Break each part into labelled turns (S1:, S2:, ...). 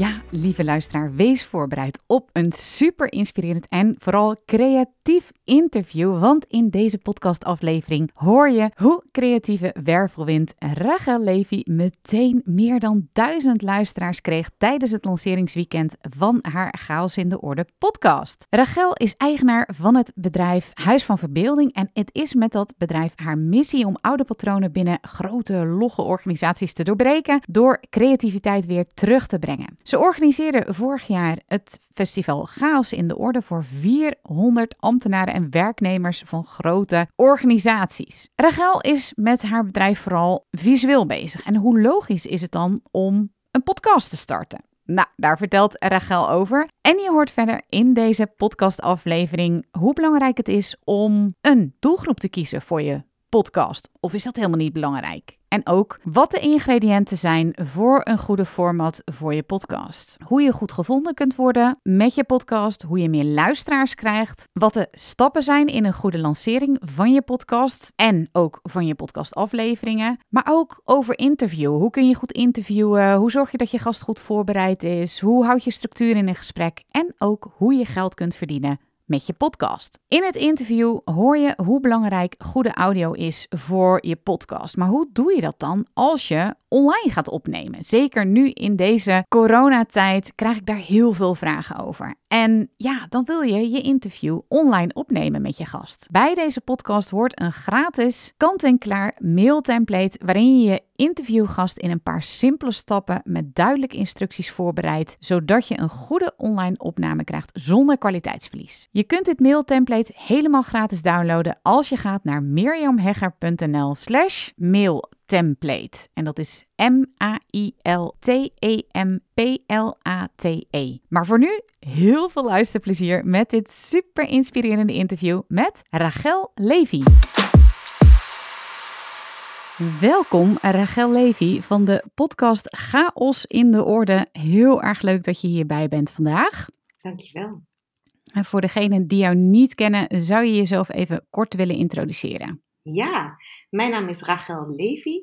S1: Ja, lieve luisteraar, wees voorbereid op een super inspirerend en vooral creatief interview. Want in deze podcastaflevering hoor je hoe creatieve wervelwind Rachel Levy meteen meer dan duizend luisteraars kreeg tijdens het lanceringsweekend van haar Chaos in de Orde podcast. Rachel is eigenaar van het bedrijf Huis van Verbeelding en het is met dat bedrijf haar missie om oude patronen binnen grote, logge organisaties te doorbreken door creativiteit weer terug te brengen. Ze organiseerde vorig jaar het festival Chaos in de Orde voor 400 ambtenaren en werknemers van grote organisaties. Rachel is met haar bedrijf vooral visueel bezig. En hoe logisch is het dan om een podcast te starten? Nou, daar vertelt Rachel over. En je hoort verder in deze podcastaflevering hoe belangrijk het is om een doelgroep te kiezen voor je podcast. Of is dat helemaal niet belangrijk? En ook wat de ingrediënten zijn voor een goede format voor je podcast. Hoe je goed gevonden kunt worden met je podcast, hoe je meer luisteraars krijgt, wat de stappen zijn in een goede lancering van je podcast en ook van je podcastafleveringen, maar ook over interview. Hoe kun je goed interviewen? Hoe zorg je dat je gast goed voorbereid is? Hoe houd je structuur in een gesprek? En ook hoe je geld kunt verdienen met je podcast. In het interview hoor je hoe belangrijk goede audio is voor je podcast. Maar hoe doe je dat dan als je online gaat opnemen? Zeker nu in deze coronatijd krijg ik daar heel veel vragen over. En ja, dan wil je je interview online opnemen met je gast. Bij deze podcast hoort een gratis kant-en-klaar mailtemplate waarin je je interviewgast in een paar simpele stappen met duidelijke instructies voorbereidt, zodat je een goede online opname krijgt zonder kwaliteitsverlies. Je kunt dit mailtemplate helemaal gratis downloaden als je gaat naar mirjamhegger.nl slash mailtemplate. En dat is M-A-I-L-T-E-M-P-L-A-T-E. Maar voor nu heel veel luisterplezier met dit super inspirerende interview met Rachel Levy. Welkom, Rachel Levy van de podcast Chaos in de Orde. Heel erg leuk dat je hierbij bent vandaag.
S2: Dankjewel.
S1: En voor degenen die jou niet kennen, zou je jezelf even kort willen introduceren?
S2: Ja, mijn naam is Rachel Levy.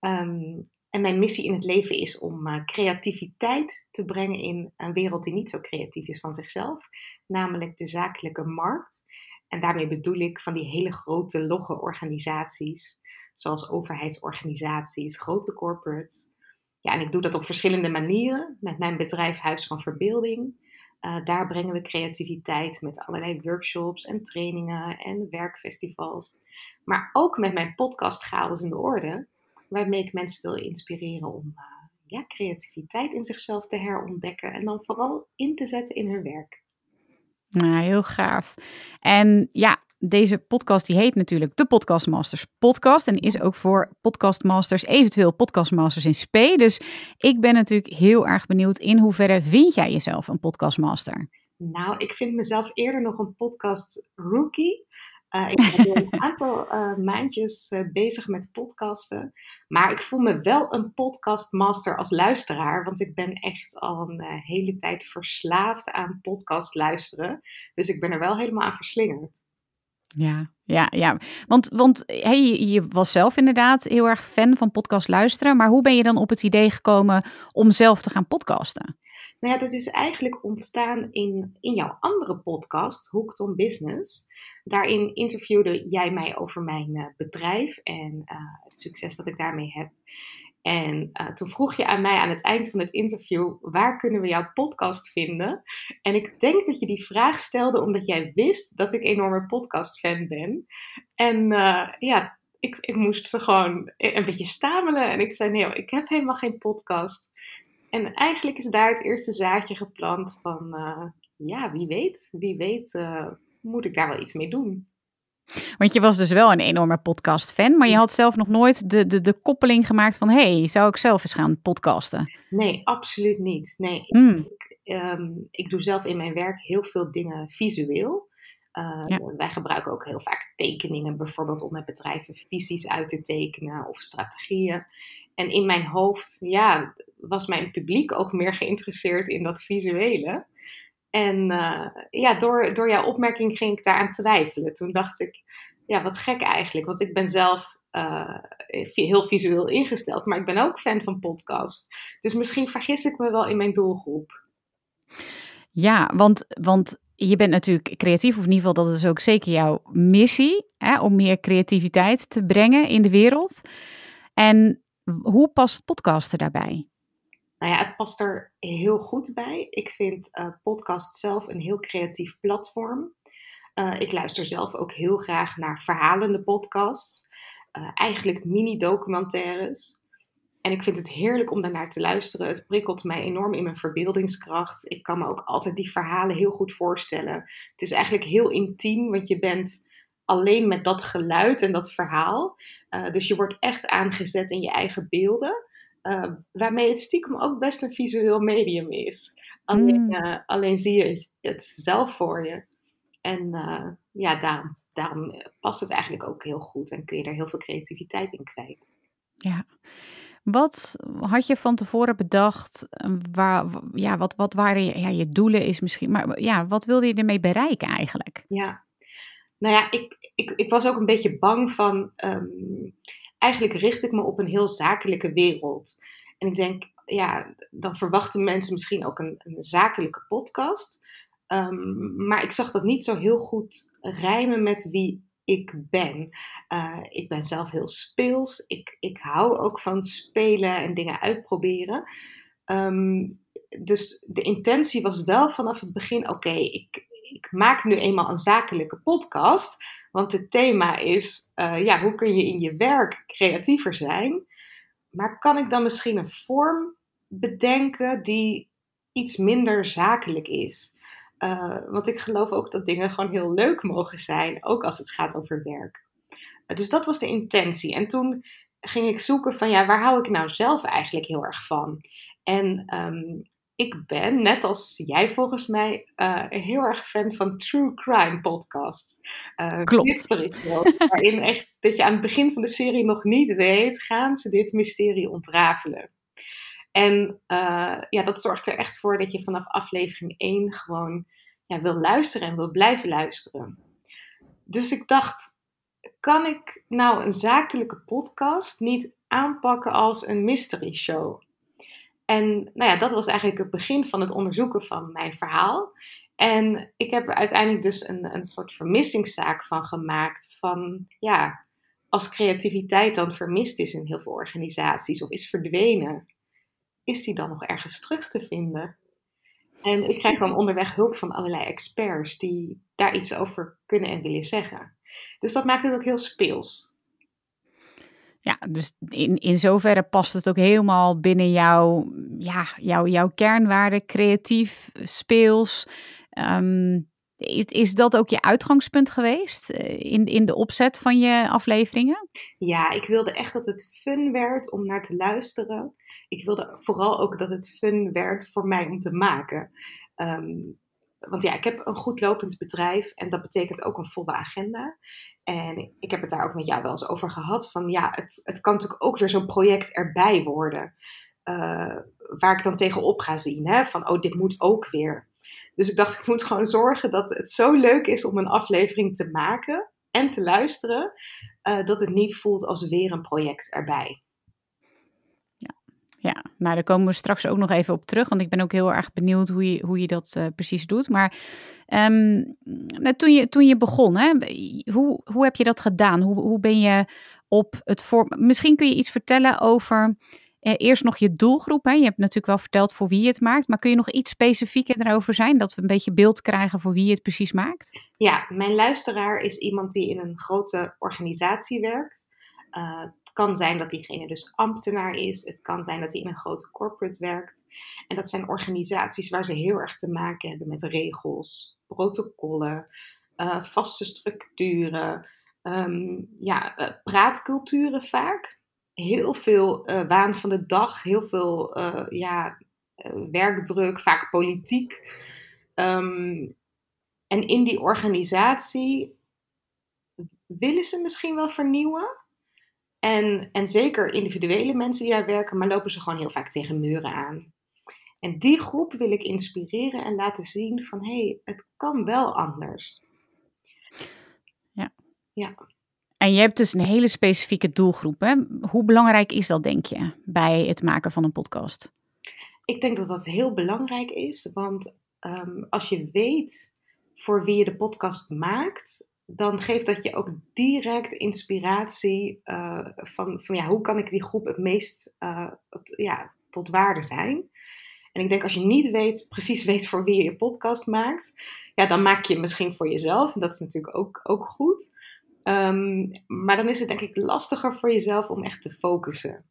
S2: Ehm, en mijn missie in het leven is om uh, creativiteit te brengen in een wereld die niet zo creatief is van zichzelf, namelijk de zakelijke markt. En daarmee bedoel ik van die hele grote logge organisaties, zoals overheidsorganisaties, grote corporates. Ja, en ik doe dat op verschillende manieren met mijn bedrijf Huis van Verbeelding. Uh, daar brengen we creativiteit met allerlei workshops en trainingen en werkfestivals. Maar ook met mijn podcast Chaos in de Orde, waarmee ik mensen wil inspireren om uh, ja, creativiteit in zichzelf te herontdekken en dan vooral in te zetten in hun werk.
S1: Nou, heel gaaf. En ja, deze podcast die heet natuurlijk de Podcastmasters podcast en is ook voor podcastmasters, eventueel podcastmasters in spe. Dus ik ben natuurlijk heel erg benieuwd in hoeverre vind jij jezelf een podcastmaster?
S2: Nou, ik vind mezelf eerder nog een podcast rookie. Uh, ik ben een aantal uh, maandjes uh, bezig met podcasten. Maar ik voel me wel een podcastmaster als luisteraar. Want ik ben echt al een hele tijd verslaafd aan podcast luisteren. Dus ik ben er wel helemaal aan verslingerd.
S1: Ja, ja, ja. Want, want hey, je was zelf inderdaad heel erg fan van podcast luisteren. Maar hoe ben je dan op het idee gekomen om zelf te gaan podcasten?
S2: Nou ja, dat is eigenlijk ontstaan in, in jouw andere podcast, Hooked on Business. Daarin interviewde jij mij over mijn uh, bedrijf en uh, het succes dat ik daarmee heb. En uh, toen vroeg je aan mij aan het eind van het interview: waar kunnen we jouw podcast vinden? En ik denk dat je die vraag stelde omdat jij wist dat ik enorme podcast-fan ben. En ja, ik, ik moest gewoon een beetje stamelen. En ik zei: nee, ik heb helemaal geen podcast. En eigenlijk is daar het eerste zaadje geplant van, uh, ja, wie weet, wie weet moet ik daar wel iets mee doen.
S1: Want je was dus wel een enorme podcast-fan, maar je had zelf nog nooit de, de, de koppeling gemaakt van: hey, zou ik zelf eens gaan podcasten?
S2: Nee, absoluut niet. Nee,
S1: Mm.
S2: ik, ehm, ik doe zelf in mijn werk heel veel dingen visueel. Uh,
S1: Ja.
S2: Wij gebruiken ook heel vaak tekeningen, bijvoorbeeld om met bedrijven visies uit te tekenen of strategieën. En in mijn hoofd, ja, was mijn publiek ook meer geïnteresseerd in dat visuele. En eh, ja, door, door jouw opmerking ging ik daaraan twijfelen. Toen dacht ik, ja, wat gek eigenlijk. Want ik ben zelf eh, heel visueel ingesteld, maar ik ben ook fan van podcasts. Dus misschien vergis ik me wel in mijn doelgroep.
S1: Ja, want, want je bent natuurlijk creatief, of in ieder geval dat is ook zeker jouw missie, hè, om meer creativiteit te brengen in de wereld. En hoe past podcasten daarbij?
S2: Nou ja, het past er heel goed bij. Ik vind uh, podcast zelf een heel creatief platform. Uh, ik luister zelf ook heel graag naar verhalende podcasts. Uh, eigenlijk mini-documentaires. En ik vind het heerlijk om daarnaar te luisteren. Het prikkelt mij enorm in mijn verbeeldingskracht. Ik kan me ook altijd die verhalen heel goed voorstellen. Het is eigenlijk heel intiem, want je bent alleen met dat geluid en dat verhaal. Dus je wordt echt aangezet in je eigen beelden. Uh, waarmee het stiekem ook best een visueel medium is. Alleen,
S1: Mm.
S2: uh, alleen zie je het zelf voor je. En uh, ja, daarom, daarom past het eigenlijk ook heel goed en kun je er heel veel creativiteit in kwijt.
S1: Ja. Wat had je van tevoren bedacht? eh, Waar, ja, wat, wat waren je, ja, je doelen is misschien, maar ja, wat wilde je ermee bereiken eigenlijk?
S2: Ja, nou ja, ik, ik, ik was ook een beetje bang van. Um, eigenlijk richt ik me op een heel zakelijke wereld. En ik denk, ja, dan verwachten mensen misschien ook een, een zakelijke podcast. Um, maar ik zag dat niet zo heel goed rijmen met wie ik ben. Uh, ik ben zelf heel speels. Ik, ik hou ook van spelen en dingen uitproberen. Um, dus de intentie was wel vanaf het begin: oké, ik, ik maak nu eenmaal een zakelijke podcast. Want het thema is: uh, ja, hoe kun je in je werk creatiever zijn? Maar kan ik dan misschien een vorm bedenken die iets minder zakelijk is? Uh, want ik geloof ook dat dingen gewoon heel leuk mogen zijn, ook als het gaat over werk. Uh, dus dat was de intentie. En toen ging ik zoeken van ja, waar hou ik nou zelf eigenlijk heel erg van? En um, ik ben, net als jij volgens mij, uh, heel erg fan van true crime podcasts.
S1: Klopt.
S2: Mystery shows, waarin echt dat je aan het begin van de serie nog niet weet, gaan ze dit mysterie ontrafelen? En uh, ja, dat zorgt er echt voor dat je vanaf aflevering 1 gewoon ja, wil luisteren en wil blijven luisteren. Dus ik dacht, kan ik nou een zakelijke podcast niet aanpakken als een mystery show? En nou ja, dat was eigenlijk het begin van het onderzoeken van mijn verhaal. En ik heb er uiteindelijk dus een, een soort vermissingszaak van gemaakt. Van ja, als creativiteit dan vermist is in heel veel organisaties of is verdwenen, is die dan nog ergens terug te vinden? En ik krijg dan onderweg hulp van allerlei experts die daar iets over kunnen en willen zeggen. Dus dat maakt het ook heel speels.
S1: Ja, dus in, in zoverre past het ook helemaal binnen jouw, ja, jouw, jouw kernwaarden, creatief, speels. Um, is, is dat ook je uitgangspunt geweest in, in de opzet van je afleveringen?
S2: Ja, ik wilde echt dat het fun werd om naar te luisteren. Ik wilde vooral ook dat het fun werd voor mij om te maken. Um, want ja, ik heb een goed lopend bedrijf en dat betekent ook een volle agenda. En ik heb het daar ook met jou wel eens over gehad. Van ja, het, het kan natuurlijk ook weer zo'n project erbij worden. Uh, waar ik dan tegenop ga zien. Hè? Van oh, dit moet ook weer. Dus ik dacht, ik moet gewoon zorgen dat het zo leuk is om een aflevering te maken en te luisteren. Uh, dat het niet voelt als weer een project erbij.
S1: Nou daar komen we straks ook nog even op terug, want ik ben ook heel erg benieuwd hoe je, hoe je dat uh, precies doet. Maar um, toen, je, toen je begon, hè, hoe, hoe heb je dat gedaan? Hoe, hoe ben je op het voor... Misschien kun je iets vertellen over eh, eerst nog je doelgroep. Hè? Je hebt natuurlijk wel verteld voor wie je het maakt, maar kun je nog iets specifieker erover zijn, dat we een beetje beeld krijgen voor wie je het precies maakt?
S2: Ja, mijn luisteraar is iemand die in een grote organisatie werkt. Het kan zijn dat diegene dus ambtenaar is. Het kan zijn dat hij in een grote corporate werkt. En dat zijn organisaties waar ze heel erg te maken hebben met regels, protocollen, uh, vaste structuren. ehm, ja, uh, praatculturen vaak. Heel veel uh, waan van de dag, heel veel ja, werkdruk, vaak politiek. Um, en in die organisatie willen ze misschien wel vernieuwen. En, en zeker individuele mensen die daar werken, maar lopen ze gewoon heel vaak tegen muren aan. En die groep wil ik inspireren en laten zien van hé, hey, het kan wel anders.
S1: Ja.
S2: ja.
S1: En je hebt dus een hele specifieke doelgroep. Hè? Hoe belangrijk is dat, denk je, bij het maken van een podcast?
S2: Ik denk dat dat heel belangrijk is, want um, als je weet voor wie je de podcast maakt, dan geeft dat je ook direct inspiratie uh, van, van ja, hoe kan ik die groep het meest uh, ja, tot waarde zijn. En ik denk als je niet weet, precies weet voor wie je je podcast maakt, ja, dan maak je misschien voor jezelf. En dat is natuurlijk ook, ook goed. Um, maar dan is het denk ik lastiger voor jezelf om echt te focussen.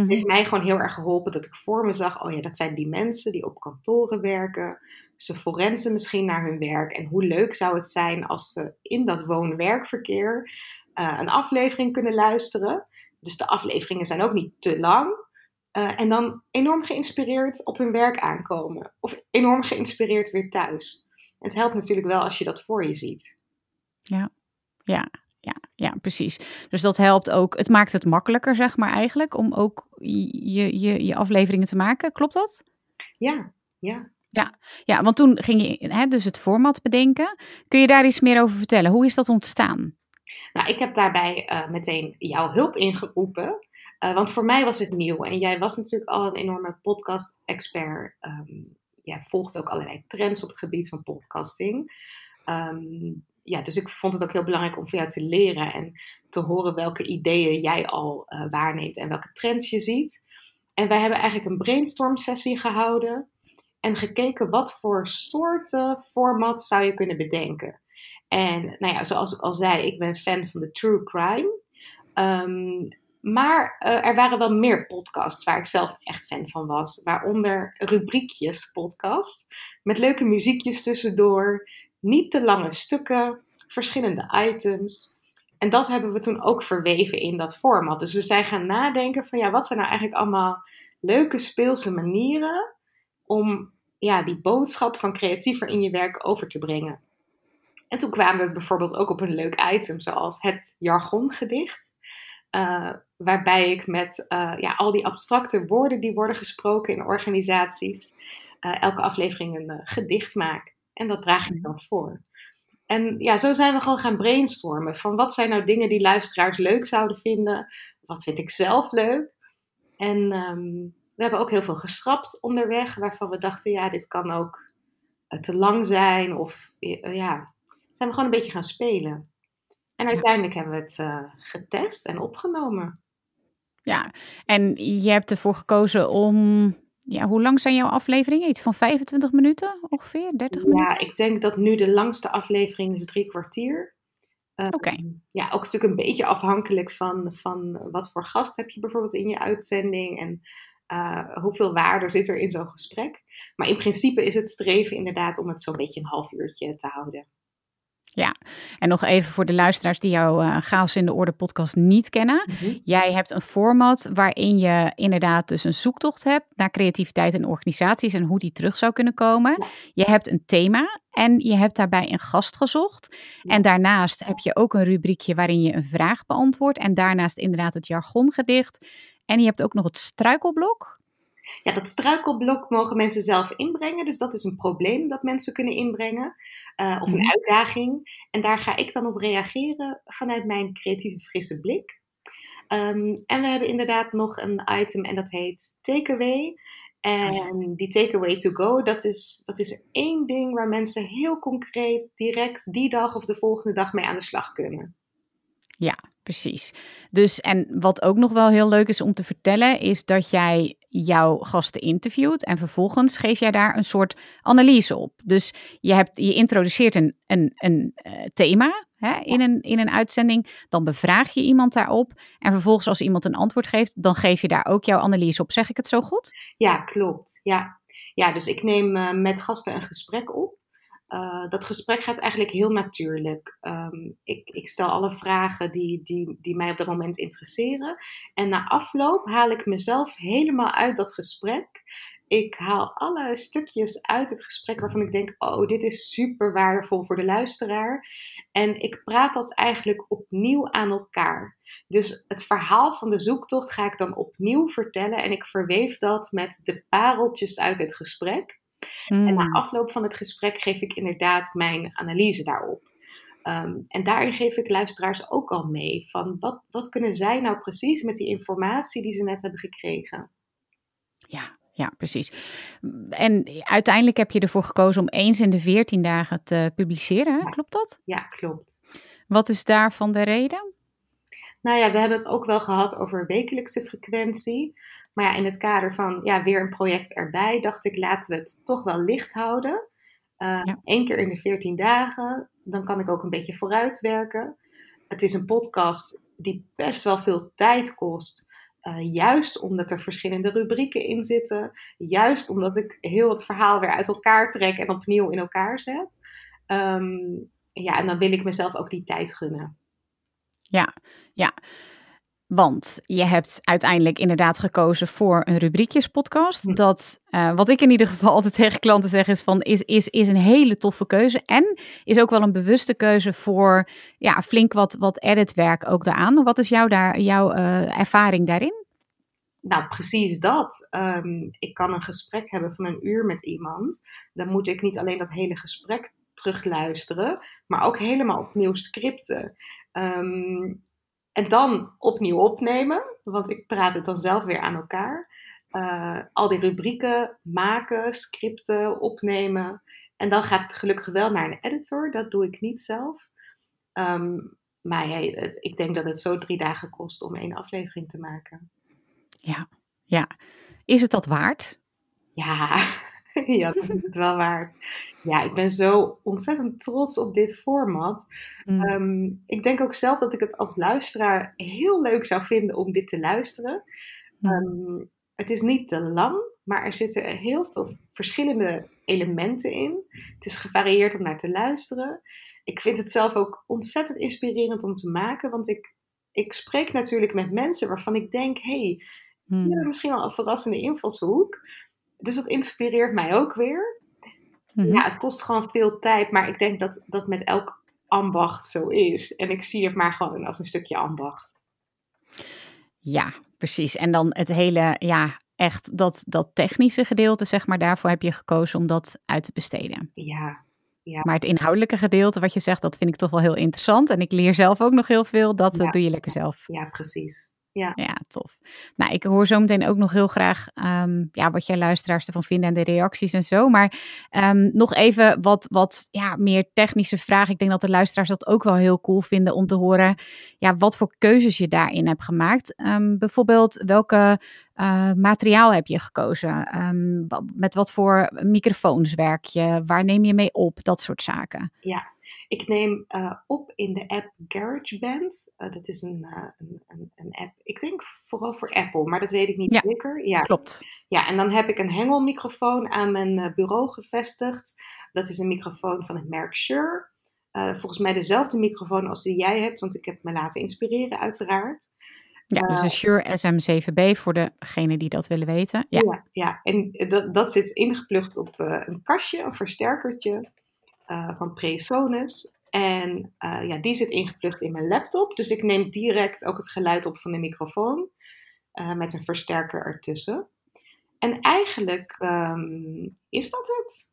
S2: Het heeft mij gewoon heel erg geholpen dat ik voor me zag, oh ja, dat zijn die mensen die op kantoren werken. Ze forensen misschien naar hun werk. En hoe leuk zou het zijn als ze in dat woon-werkverkeer uh, een aflevering kunnen luisteren. Dus de afleveringen zijn ook niet te lang. Uh, en dan enorm geïnspireerd op hun werk aankomen. Of enorm geïnspireerd weer thuis. En het helpt natuurlijk wel als je dat voor je ziet.
S1: Ja, ja, ja, ja, precies. Dus dat helpt ook. Het maakt het makkelijker, zeg maar, eigenlijk, om ook je, je, je afleveringen te maken. Klopt dat?
S2: Ja, ja.
S1: Ja, ja want toen ging je hè, dus het format bedenken. Kun je daar iets meer over vertellen? Hoe is dat ontstaan?
S2: Nou, ik heb daarbij uh, meteen jouw hulp ingeroepen. Uh, want voor mij was het nieuw. En jij was natuurlijk al een enorme podcast-expert. Um, jij volgt ook allerlei trends op het gebied van podcasting. Um, ja, dus ik vond het ook heel belangrijk om van jou te leren en te horen welke ideeën jij al uh, waarneemt en welke trends je ziet. En wij hebben eigenlijk een brainstorm sessie gehouden en gekeken wat voor soorten format zou je kunnen bedenken. En nou ja, zoals ik al zei, ik ben fan van de true crime. Um, maar uh, er waren wel meer podcasts waar ik zelf echt fan van was. Waaronder rubriekjes podcast. Met leuke muziekjes tussendoor. Niet te lange stukken. Verschillende items. En dat hebben we toen ook verweven in dat format. Dus we zijn gaan nadenken van ja, wat zijn nou eigenlijk allemaal leuke speelse manieren om ja, die boodschap van creatiever in je werk over te brengen. En toen kwamen we bijvoorbeeld ook op een leuk item zoals het jargongedicht. Uh, waarbij ik met uh, ja, al die abstracte woorden die worden gesproken in organisaties, uh, elke aflevering een gedicht maak. En dat draag ik dan voor. En ja, zo zijn we gewoon gaan brainstormen van wat zijn nou dingen die luisteraars leuk zouden vinden, wat vind ik zelf leuk. En um, we hebben ook heel veel geschrapt onderweg, waarvan we dachten, ja, dit kan ook te lang zijn. Of ja, zijn we gewoon een beetje gaan spelen. En uiteindelijk ja. hebben we het uh, getest en opgenomen.
S1: Ja, en je hebt ervoor gekozen om. Ja, hoe lang zijn jouw afleveringen? Iets van 25 minuten ongeveer? 30
S2: ja,
S1: minuten?
S2: Ja, ik denk dat nu de langste aflevering is drie kwartier.
S1: Uh, Oké. Okay.
S2: Ja, ook natuurlijk een beetje afhankelijk van, van wat voor gast heb je bijvoorbeeld in je uitzending en uh, hoeveel waarde zit er in zo'n gesprek. Maar in principe is het streven inderdaad om het zo'n beetje een half uurtje te houden.
S1: Ja, en nog even voor de luisteraars die jouw uh, Chaos in de Orde podcast niet kennen. Mm -hmm. Jij hebt een format waarin je inderdaad dus een zoektocht hebt naar creativiteit in organisaties en hoe die terug zou kunnen komen. Ja. Je hebt een thema en je hebt daarbij een gast gezocht. Ja. En daarnaast heb je ook een rubriekje waarin je een vraag beantwoordt. En daarnaast inderdaad het jargongedicht. En je hebt ook nog het struikelblok.
S2: Ja, dat struikelblok mogen mensen zelf inbrengen. Dus dat is een probleem dat mensen kunnen inbrengen. Uh, of een mm. uitdaging. En daar ga ik dan op reageren vanuit mijn creatieve frisse blik. Um, en we hebben inderdaad nog een item en dat heet Takeaway. En die takeaway to go, dat is, dat is één ding waar mensen heel concreet direct die dag of de volgende dag mee aan de slag kunnen.
S1: Ja, precies. Dus en wat ook nog wel heel leuk is om te vertellen, is dat jij jouw gasten interviewt en vervolgens geef jij daar een soort analyse op. Dus je, hebt, je introduceert een, een, een uh, thema hè, in, een, in een uitzending, dan bevraag je iemand daarop en vervolgens als iemand een antwoord geeft, dan geef je daar ook jouw analyse op. Zeg ik het zo goed?
S2: Ja, klopt. Ja, ja dus ik neem uh, met gasten een gesprek op. Uh, dat gesprek gaat eigenlijk heel natuurlijk. Um, ik, ik, stel alle vragen die, die, die mij op dat moment interesseren. En na afloop haal ik mezelf helemaal uit dat gesprek. Ik haal alle stukjes uit het gesprek waarvan ik denk: oh, dit is super waardevol voor de luisteraar. En ik praat dat eigenlijk opnieuw aan elkaar. Dus het verhaal van de zoektocht ga ik dan opnieuw vertellen en ik verweef dat met de pareltjes uit het gesprek. En na hmm. afloop van het gesprek geef ik inderdaad mijn analyse daarop. Um, en daarin geef ik luisteraars ook al mee van wat, wat kunnen zij nou precies met die informatie die ze net hebben gekregen.
S1: Ja, ja, precies. En uiteindelijk heb je ervoor gekozen om eens in de 14 dagen te publiceren, klopt dat?
S2: Ja, klopt.
S1: Wat is daarvan de reden?
S2: Nou ja, we hebben het ook wel gehad over wekelijkse frequentie. Maar ja, in het kader van ja, weer een project erbij, dacht ik, laten we het toch wel licht houden. Uh, Eén keer in de 14 dagen, dan kan ik ook een beetje vooruitwerken. Het is een podcast die best wel veel tijd kost. Uh, juist omdat er verschillende rubrieken in zitten. Juist omdat ik heel het verhaal weer uit elkaar trek en opnieuw in elkaar zet. Um, ja, en dan wil ik mezelf ook die tijd gunnen.
S1: Ja, ja. Want je hebt uiteindelijk inderdaad gekozen voor een rubriekjespodcast. Hm. Dat, uh, wat ik in ieder geval altijd tegen klanten zeg, is van is, is, is een hele toffe keuze. En is ook wel een bewuste keuze voor ja, flink wat, wat editwerk ook daaraan. Wat is jouw, daar, jouw uh, ervaring daarin?
S2: Nou, precies dat. Um, ik kan een gesprek hebben van een uur met iemand. Dan moet ik niet alleen dat hele gesprek terugluisteren, maar ook helemaal opnieuw scripten. Um, en dan opnieuw opnemen, want ik praat het dan zelf weer aan elkaar. Uh, al die rubrieken maken, scripten, opnemen. En dan gaat het gelukkig wel naar een editor. Dat doe ik niet zelf. Um, maar hey, ik denk dat het zo drie dagen kost om één aflevering te maken.
S1: Ja, ja. Is het dat waard?
S2: Ja, ja, dat is het wel waard. Ja, ik ben zo ontzettend trots op dit format. Mm. Ehm, ik denk ook zelf dat ik het als luisteraar heel leuk zou vinden om dit te luisteren. Mm. Ehm, het is niet te lang, maar er zitten heel veel verschillende elementen in. Het is gevarieerd om naar te luisteren. Ik vind het zelf ook ontzettend inspirerend om te maken, want ik, ik spreek natuurlijk met mensen waarvan ik denk: hé, hey, die mm. hebben misschien wel een verrassende invalshoek dus dat inspireert mij ook weer. Mhm. Ja, het kost gewoon veel tijd, maar ik denk dat dat met elk ambacht zo is. En ik zie het maar gewoon als een stukje ambacht.
S1: Ja, precies. En dan het hele, ja, echt dat, dat technische gedeelte, zeg maar, daarvoor heb je gekozen om dat uit te besteden.
S2: Ja, ja.
S1: Maar het inhoudelijke gedeelte, wat je zegt, dat vind ik toch wel heel interessant. En ik leer zelf ook nog heel veel. Dat doe je lekker zelf.
S2: Ja, precies. Ja.
S1: ja, tof. Nou, ik hoor zo meteen ook nog heel graag um, ja, wat jij luisteraars ervan vinden en de reacties en zo. Maar um, nog even wat, wat ja, meer technische vragen. Ik denk dat de luisteraars dat ook wel heel cool vinden om te horen ja, wat voor keuzes je daarin hebt gemaakt. Um, bijvoorbeeld welke uh, materiaal heb je gekozen? Um, met wat voor microfoons werk je? Waar neem je mee op? Dat soort zaken.
S2: Ja, ik neem uh, op in de app GarageBand. Uh, dat is een, een, een, een, app, ik denk vooral voor Apple, maar dat weet ik niet
S1: ja,
S2: zeker.
S1: Ja, klopt.
S2: Ja, en dan heb ik een hengelmicrofoon aan mijn bureau gevestigd. Dat is een microfoon van het merk Shure. volgens mij dezelfde microfoon als die jij hebt, want ik heb me laten inspireren uiteraard.
S1: Ja, dus een Shure SM7B voor degene die dat willen weten. Ja,
S2: ja, ja. en dat, dat zit ingeplucht op uh, een kastje, een versterkertje uh, van Presonus. En uh, ja, die zit ingeplucht in mijn laptop. Dus ik neem direct ook het geluid op van de microfoon met een versterker ertussen. En eigenlijk um, is dat het.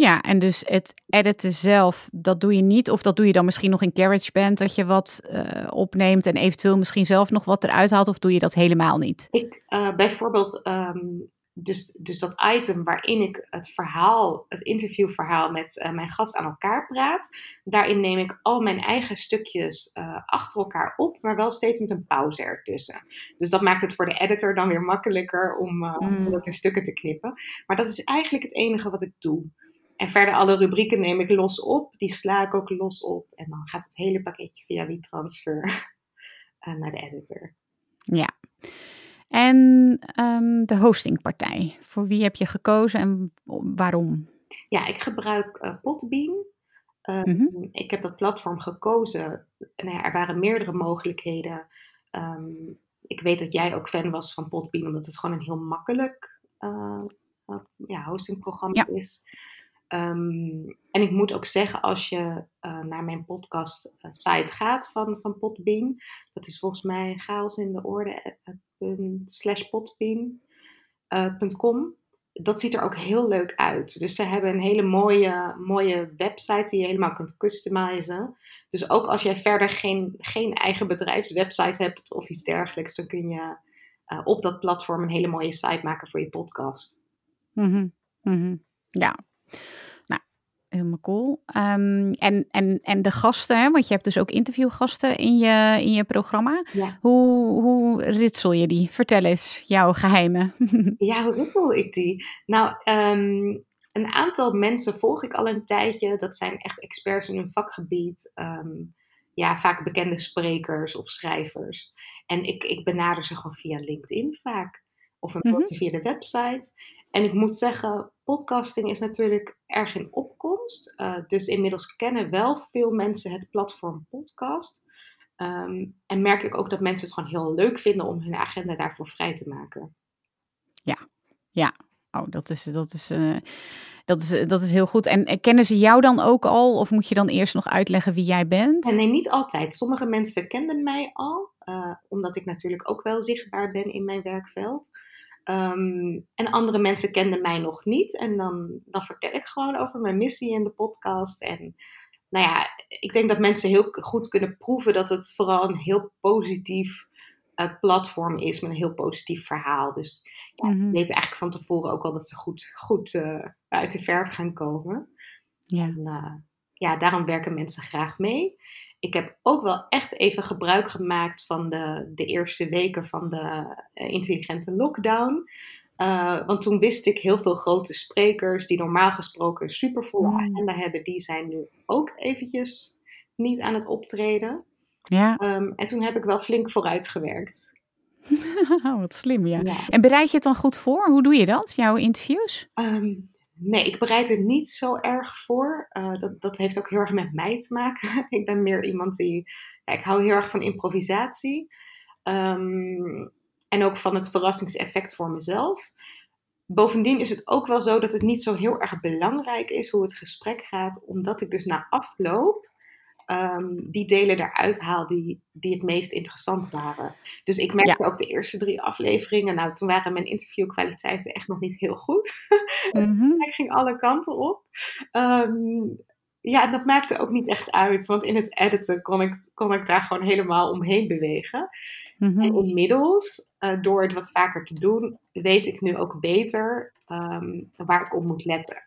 S1: Ja, en dus het editen zelf, dat doe je niet. Of dat doe je dan misschien nog in GarageBand, dat je wat uh, opneemt en eventueel misschien zelf nog wat eruit haalt. Of doe je dat helemaal niet?
S2: Ik, uh, bijvoorbeeld, um, dus, dus dat item waarin ik het verhaal, het interviewverhaal met uh, mijn gast aan elkaar praat. Daarin neem ik al mijn eigen stukjes achter elkaar op, maar wel steeds met een pauze ertussen. Dus dat maakt het voor de editor dan weer makkelijker om, mm. om dat in stukken te knippen. Maar dat is eigenlijk het enige wat ik doe. En verder alle rubrieken neem ik los op. Die sla ik ook los op. En dan gaat het hele pakketje via WeTransfer uh, naar de editor.
S1: Ja. En um, de hostingpartij. Voor wie heb je gekozen en waarom?
S2: Ja, ik gebruik uh, Podbean. Ehm,
S1: Mhm.
S2: Ik heb dat platform gekozen. Nou ja, er waren meerdere mogelijkheden. Ehm, ik weet dat jij ook fan was van Podbean, omdat het gewoon een heel makkelijk uh, uh, ja, hostingprogramma
S1: Ja.
S2: is. Ehm, en ik moet ook zeggen, als je uh, naar mijn podcast uh, site gaat van, van Podbean, dat is volgens mij chaos in de orde uh, slash podbean.com. dat ziet er ook heel leuk uit. Dus ze hebben een hele mooie, mooie website die je helemaal kunt customizen. Dus ook als jij verder geen, geen eigen bedrijfswebsite hebt of iets dergelijks, dan kun je op dat platform een hele mooie site maken voor je podcast.
S1: Mm-hmm. Mm-hmm. Ja, nou, helemaal cool. Um, en, en, en de gasten, hè? want je hebt dus ook interviewgasten in je, in je programma.
S2: Ja.
S1: Hoe, hoe ritsel je die? Vertel eens jouw geheimen.
S2: ja, hoe ritsel ik die? Nou, um, een aantal mensen volg ik al een tijdje. Dat zijn echt experts in hun vakgebied. Um, ja, vaak bekende sprekers of schrijvers. En ik, ik benader ze gewoon via LinkedIn vaak. Of een mm-hmm. via de website. En ik moet zeggen, podcasting is natuurlijk erg in opkomst. Uh, dus inmiddels kennen wel veel mensen het platform podcast. Um, en merk ik ook dat mensen het gewoon heel leuk vinden om hun agenda daarvoor vrij te maken.
S1: Ja, ja. Oh, dat is, dat is, uh, dat is, dat is heel goed. En kennen ze jou dan ook al? Of moet je dan eerst nog uitleggen wie jij bent?
S2: Nee, niet altijd. Sommige mensen kenden mij al. Uh, omdat ik natuurlijk ook wel zichtbaar ben in mijn werkveld. Um, en andere mensen kenden mij nog niet. En dan, dan vertel ik gewoon over mijn missie in de podcast. En nou ja, ik denk dat mensen heel goed kunnen proeven dat het vooral een heel positief uh, platform is. Met een heel positief verhaal. Dus ja, mm-hmm. weten eigenlijk van tevoren ook al dat ze goed, goed uh, uit de verf gaan komen.
S1: Ja.
S2: En, uh, ja, daarom werken mensen graag mee. Ik heb ook wel echt even gebruik gemaakt van de, de eerste weken van de uh, intelligente lockdown. Uh, want toen wist ik heel veel grote sprekers die normaal gesproken een supervolle
S1: Mm.
S2: agenda hebben, die zijn nu ook eventjes niet aan het optreden.
S1: Ja,
S2: Um, en toen heb ik wel flink vooruit gewerkt.
S1: wat slim, ja.
S2: Ja.
S1: En bereid je het dan goed voor? Hoe doe je dat, jouw interviews?
S2: Um, nee, ik bereid er niet zo erg voor. Uh, dat, dat heeft ook heel erg met mij te maken. ik ben meer iemand die. Ik hou heel erg van improvisatie. Um, en ook van het verrassingseffect voor mezelf. Bovendien is het ook wel zo dat het niet zo heel erg belangrijk is hoe het gesprek gaat, omdat ik dus na afloop um, die delen eruit haal die, die het meest interessant waren. Dus ik merkte ja. ook de eerste drie afleveringen, nou toen waren mijn interviewkwaliteiten echt nog niet heel goed.
S1: Mm-hmm.
S2: ik ging alle kanten op. Um, ja, dat maakte ook niet echt uit, want in het editen kon ik, kon ik daar gewoon helemaal omheen bewegen.
S1: Mm-hmm.
S2: En inmiddels, uh, door het wat vaker te doen, weet ik nu ook beter um, waar ik op moet letten.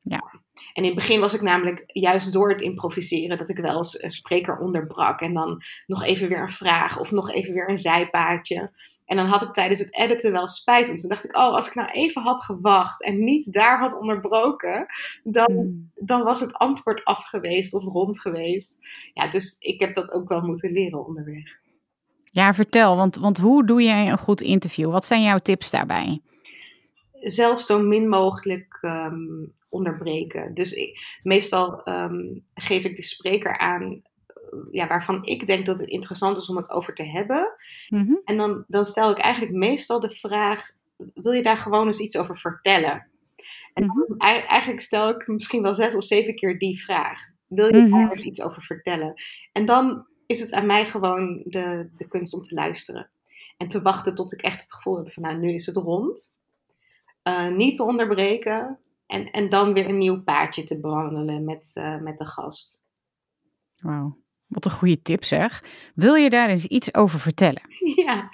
S1: Ja.
S2: En in het begin was ik namelijk juist door het improviseren dat ik wel eens een spreker onderbrak en dan nog even weer een vraag of nog even weer een zijpaadje. En dan had ik tijdens het editen wel spijt. Want toen dacht ik, oh, als ik nou even had gewacht en niet daar had onderbroken, dan,
S1: Mm.
S2: dan was het antwoord af geweest of rond geweest. Ja, dus ik heb dat ook wel moeten leren onderweg.
S1: Ja, vertel, want, want hoe doe jij een goed interview? Wat zijn jouw tips daarbij?
S2: Zelf zo min mogelijk um, onderbreken. Dus ik, meestal um, geef ik de spreker aan ja, waarvan ik denk dat het interessant is om het over te hebben.
S1: Mm-hmm.
S2: En dan, dan stel ik eigenlijk meestal de vraag: wil je daar gewoon eens iets over vertellen? En dan,
S1: mm-hmm.
S2: eigenlijk stel ik misschien wel zes of zeven keer die vraag: wil je daar
S1: mm-hmm.
S2: eens iets over vertellen? En dan is het aan mij gewoon de, de kunst om te luisteren. En te wachten tot ik echt het gevoel heb van nou, nu is het rond. Uh, niet te onderbreken. En, en dan weer een nieuw paadje te bewandelen met, uh, met de gast.
S1: Wauw, wat een goede tip zeg. Wil je daar eens iets over vertellen?
S2: Ja,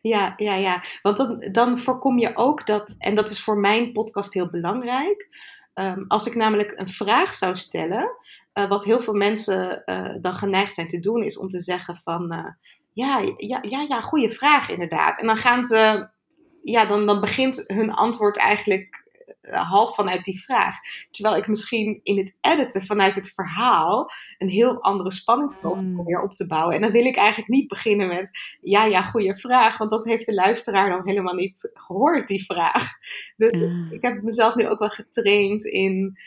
S2: ja, ja, ja. Want dan, dan voorkom je ook dat, en dat is voor mijn podcast heel belangrijk. Um, als ik namelijk een vraag zou stellen, uh, wat heel veel mensen uh, dan geneigd zijn te doen, is om te zeggen van, uh, ja, ja, ja, ja, goede vraag inderdaad. En dan gaan ze, ja, dan, dan begint hun antwoord eigenlijk half vanuit die vraag. Terwijl ik misschien in het editen vanuit het verhaal een heel andere spanning mm. probeer op te bouwen. En dan wil ik eigenlijk niet beginnen met, ja, ja, goede vraag. Want dat heeft de luisteraar dan helemaal niet gehoord, die vraag. Dus ik heb mezelf nu ook wel getraind in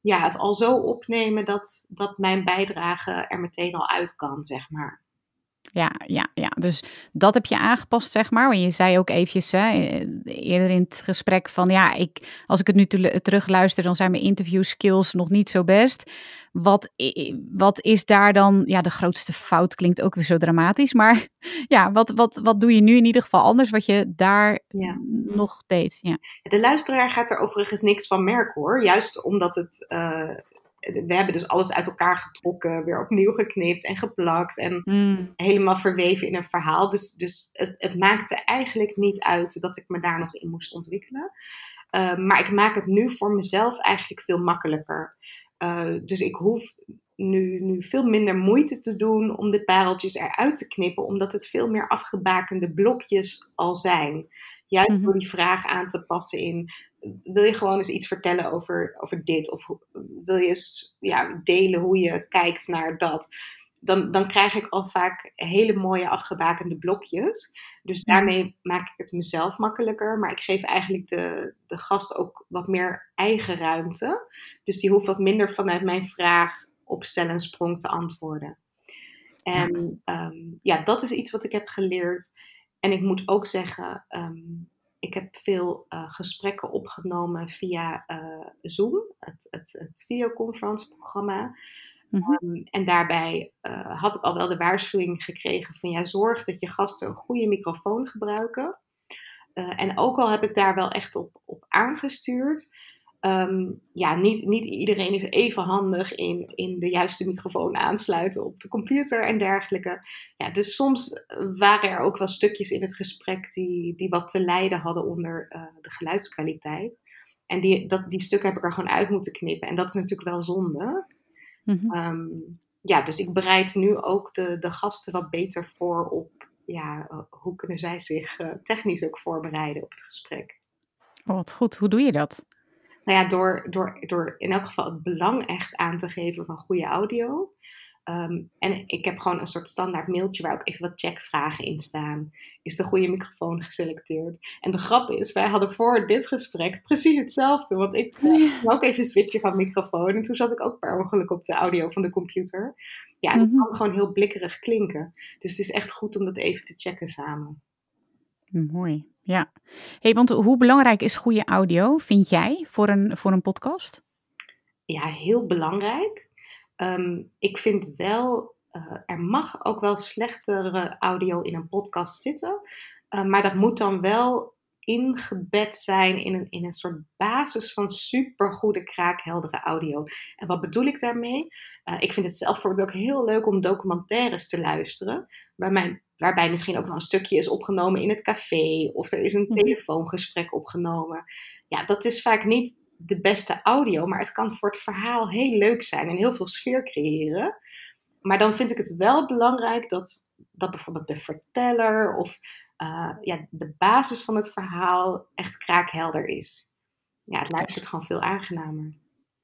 S2: ja, het al zo opnemen dat, dat mijn bijdrage er meteen al uit kan, zeg maar.
S1: Ja, ja, ja, dus dat heb je aangepast, zeg maar. Want je zei ook eventjes hè, eerder in het gesprek van... ja, ik, als ik het nu terugluister, dan zijn mijn interview skills nog niet zo best. Wat, wat is daar dan... Ja, de grootste fout klinkt ook weer zo dramatisch. Maar ja, wat, wat, wat doe je nu in ieder geval anders wat je daar nog deed? Ja.
S2: De luisteraar gaat er overigens niks van merken, hoor. Juist omdat het... Uh we hebben dus alles uit elkaar getrokken, weer opnieuw geknipt en geplakt en hmm. helemaal verweven in een verhaal. Dus, dus het, het, maakte eigenlijk niet uit dat ik me daar nog in moest ontwikkelen. Uh, maar ik maak het nu voor mezelf eigenlijk veel makkelijker. Uh, dus ik hoef nu, nu veel minder moeite te doen om de pareltjes eruit te knippen, omdat het veel meer afgebakende blokjes al zijn. Juist mhm. door die vraag aan te passen in wil je gewoon eens iets vertellen over, over dit? Of wil je eens ja, delen hoe je kijkt naar dat? Dan, dan krijg ik al vaak hele mooie afgebakende blokjes. Dus mhm. daarmee maak ik het mezelf makkelijker. Maar ik geef eigenlijk de, de gast ook wat meer eigen ruimte. Dus die hoeft wat minder vanuit mijn vraag op stel en sprong te antwoorden. En ja. Ehm, ja, dat is iets wat ik heb geleerd. En ik moet ook zeggen, ehm, ik heb veel uh, gesprekken opgenomen via uh, Zoom, het, het, het videoconferentieprogramma. Mm um, en daarbij uh, had ik al wel de waarschuwing gekregen van ja, zorg dat je gasten een goede microfoon gebruiken. en ook al heb ik daar wel echt op, op aangestuurd, Ehm, ja, niet, niet iedereen is even handig in, in de juiste microfoon aansluiten op de computer en dergelijke. Ja, dus soms waren er ook wel stukjes in het gesprek die, die wat te lijden hadden onder uh, de geluidskwaliteit. En die, dat, die stukken heb ik er gewoon uit moeten knippen. En dat is natuurlijk wel zonde. Mm -hmm. ja, dus ik bereid nu ook de, de gasten wat beter voor op ja, uh, hoe kunnen zij zich uh, technisch ook voorbereiden op het gesprek.
S1: Oh, wat goed. Hoe doe je dat?
S2: Nou ja, door, door, door in elk geval het belang echt aan te geven van goede audio. Ehm, en ik heb gewoon een soort standaard mailtje waar ook even wat checkvragen in staan. Is de goede microfoon geselecteerd? En de grap is, wij hadden voor dit gesprek precies hetzelfde. Want ik ja. ook even switchen van microfoon. En toen zat ik ook per ongeluk op de audio van de computer. Ja, en het mhm. kan gewoon heel blikkerig klinken. Dus het is echt goed om dat even te checken samen.
S1: Mooi. Ja, hey, want hoe belangrijk is goede audio, vind jij, voor een, voor een podcast?
S2: Ja, heel belangrijk. Ehm, ik vind wel, uh, er mag ook wel slechtere audio in een podcast zitten. Uh, maar dat moet dan wel ingebed zijn in een, in een soort basis van supergoede kraakheldere audio. En wat bedoel ik daarmee? Uh, ik vind het zelf bijvoorbeeld ook heel leuk om documentaires te luisteren. Waar mijn waarbij misschien ook wel een stukje is opgenomen in het café of er is een mhm. telefoongesprek opgenomen. Ja, dat is vaak niet de beste audio, maar het kan voor het verhaal heel leuk zijn en heel veel sfeer creëren. Maar dan vind ik het wel belangrijk dat, dat bijvoorbeeld de verteller of uh, ja, de basis van het verhaal echt kraakhelder is. Ja, het luistert gewoon veel aangenamer.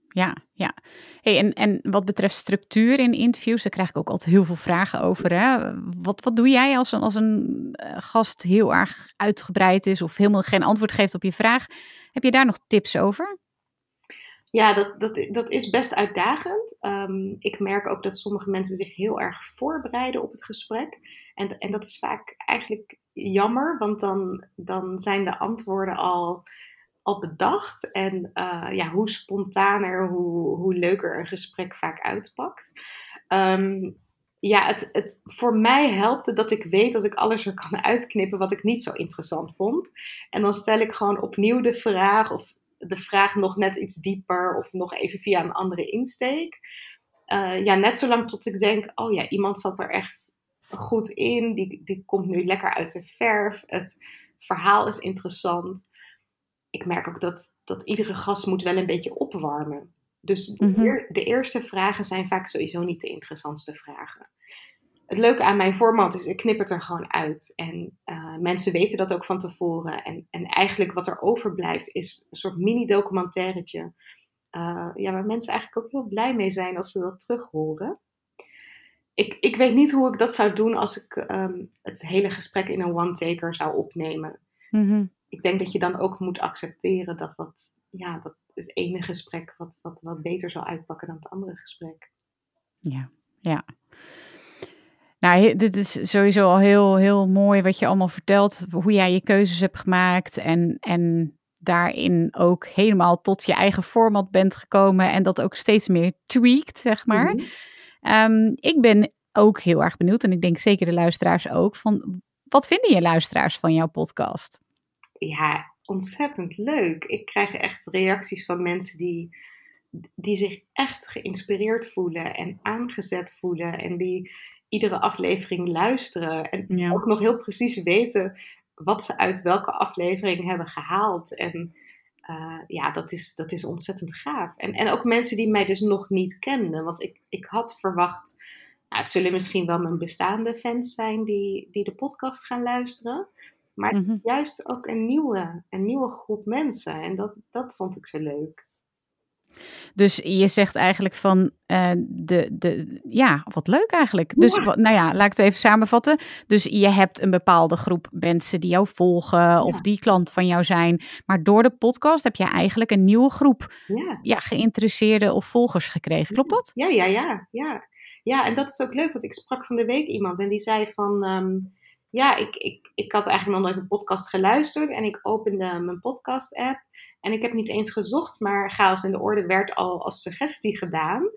S1: Ja, ja. Hey, en, en wat betreft structuur in interviews, daar krijg ik ook altijd heel veel vragen over. Hè? Wat, wat doe jij als een, als een eh, gast heel erg uitgebreid is of helemaal geen antwoord geeft op je vraag? Heb je daar nog tips over?
S2: Ja, dat, dat, dat is best uitdagend. Um, ik merk ook dat sommige mensen zich heel erg voorbereiden op het gesprek. En, en dat is vaak eigenlijk jammer, want dan, dan zijn de antwoorden al al bedacht. En uh, ja, hoe spontaner, hoe, hoe leuker een gesprek vaak uitpakt. Um, ja, het, het, voor mij helpt dat ik weet dat ik alles er kan uitknippen wat ik niet zo interessant vond. En dan stel ik gewoon opnieuw de vraag, of de vraag nog net iets dieper, of nog even via een andere insteek. Uh, ja, net zolang tot ik denk, oh ja, iemand zat er echt goed in, die, die komt nu lekker uit de verf, het verhaal is interessant ik merk ook dat, dat iedere gast moet wel een beetje opwarmen. Dus de, mhm. de, eerste vragen zijn vaak sowieso niet de interessantste vragen. het leuke aan mijn format is, ik knip het er gewoon uit. En uh, mensen weten dat ook van tevoren. En, en eigenlijk wat er overblijft is een soort mini-documentairetje. Uh, ja, waar mensen eigenlijk ook heel blij mee zijn als ze dat terug horen. Ik, ik weet niet hoe ik dat zou doen als ik um, het hele gesprek in een one-taker zou opnemen.
S1: Mhm.
S2: Ik denk dat je dan ook moet accepteren dat, wat, ja, dat het ene gesprek wat, wat, wat beter zal uitpakken dan het andere gesprek.
S1: Ja, ja. Nou, dit is sowieso al heel, heel mooi wat je allemaal vertelt. Hoe jij je keuzes hebt gemaakt. En, en daarin ook helemaal tot je eigen format bent gekomen. En dat ook steeds meer tweakt, zeg maar.
S2: Mhm.
S1: Ehm, ik ben ook heel erg benieuwd. En ik denk zeker de luisteraars ook. Van, wat vinden je luisteraars van jouw podcast?
S2: Ja, ontzettend leuk. Ik krijg echt reacties van mensen die, die zich echt geïnspireerd voelen en aangezet voelen. En die iedere aflevering luisteren. En
S1: Ja.
S2: ook nog heel precies weten wat ze uit welke aflevering hebben gehaald. En eh, ja, dat is, dat is ontzettend gaaf. En, en ook mensen die mij dus nog niet kenden. Want ik, ik had verwacht, nou, het zullen misschien wel mijn bestaande fans zijn die, die de podcast gaan luisteren. Maar
S1: Mhm.
S2: juist ook een nieuwe, een nieuwe groep mensen. En dat, dat vond ik zo leuk.
S1: Dus je zegt eigenlijk van eh, de, de, ja, wat leuk eigenlijk. Dus
S2: Ja.
S1: nou ja, laat ik het even samenvatten. Dus je hebt een bepaalde groep mensen die jou volgen of die klant van jou zijn. Maar door de podcast heb je eigenlijk een nieuwe groep
S2: Ja.
S1: ja, geïnteresseerde of volgers gekregen. Klopt dat?
S2: Ja, ja, ja, ja. Ja, en dat is ook leuk, want ik sprak van de week iemand en die zei van... ehm, ja, ik, ik, ik had eigenlijk nog nooit een podcast geluisterd en ik opende mijn podcast-app. En ik heb niet eens gezocht, maar Chaos in de Orde werd al als suggestie gedaan.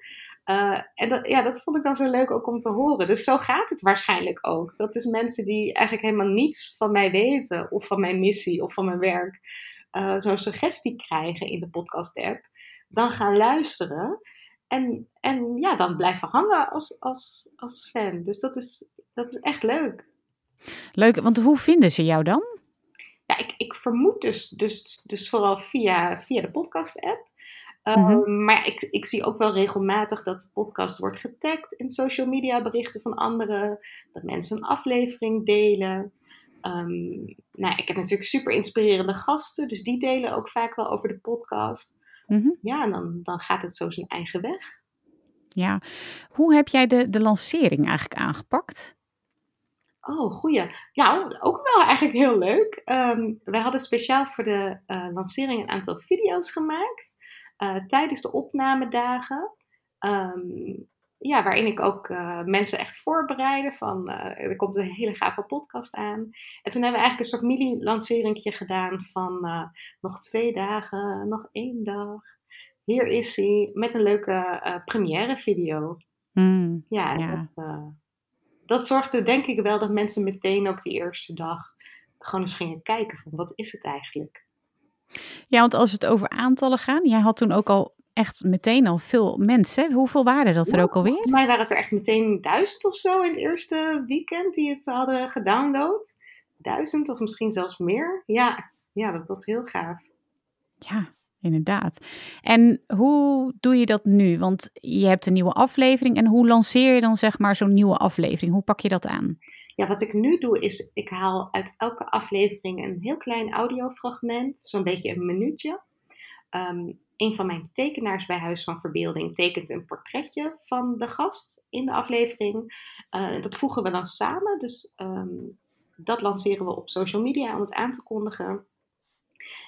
S2: Eh, en dat, ja, dat vond ik dan zo leuk ook om te horen. Dus zo gaat het waarschijnlijk ook. Dat dus mensen die eigenlijk helemaal niets van mij weten, of van mijn missie, of van mijn werk, eh, zo'n suggestie krijgen in de podcast-app, dan gaan luisteren. En, en ja, dan blijven hangen als, als, als fan. Dus dat is, dat is echt leuk.
S1: Leuk, want hoe vinden ze jou dan?
S2: Ja, ik, ik vermoed dus, dus, dus vooral via, via de podcast-app.
S1: Mhm.
S2: Maar ik, ik zie ook wel regelmatig dat de podcast wordt getagd in social media berichten van anderen. Dat mensen een aflevering delen. Ehm, nou, ik heb natuurlijk super inspirerende gasten, dus die delen ook vaak wel over de podcast.
S1: Mhm.
S2: Ja, en dan, dan gaat het zo zijn eigen weg.
S1: Ja, hoe heb jij de, de lancering eigenlijk aangepakt?
S2: Oh, goeie. Ja, ook wel eigenlijk heel leuk. Ehm wij hadden speciaal voor de eh, lancering een aantal video's gemaakt. eh, tijdens de opnamedagen. Ehm, ja, waarin ik ook eh, mensen echt voorbereidde van er komt een hele gave podcast aan. En toen hebben we eigenlijk een soort mini-lanceringje gedaan van nog twee dagen, nog één dag. Hier is hij, met een leuke première video.
S1: Hmm,
S2: Ja,
S1: Ja.
S2: Dat, dat zorgde denk ik wel dat mensen meteen ook die eerste dag gewoon eens gingen kijken van wat is het eigenlijk.
S1: Ja, want als het over aantallen gaan, jij had toen ook al echt meteen al veel mensen. Hoeveel waren dat er
S2: Ja,
S1: ook alweer?
S2: Volgens mij waren het er echt meteen duizend of zo in het eerste weekend die het hadden gedownload. Duizend of misschien zelfs meer. Ja, ja dat was heel gaaf.
S1: Ja, inderdaad. En hoe doe je dat nu? Want je hebt een nieuwe aflevering. En hoe lanceer je dan zeg maar zo'n nieuwe aflevering? Hoe pak je dat aan?
S2: Ja, wat ik nu doe is, ik haal uit elke aflevering een heel klein audiofragment, zo'n beetje een minuutje. Ehm, een van mijn tekenaars bij Huis van Verbeelding tekent een portretje van de gast in de aflevering. Eh, dat voegen we dan samen, dus ehm, dat lanceren we op social media om het aan te kondigen.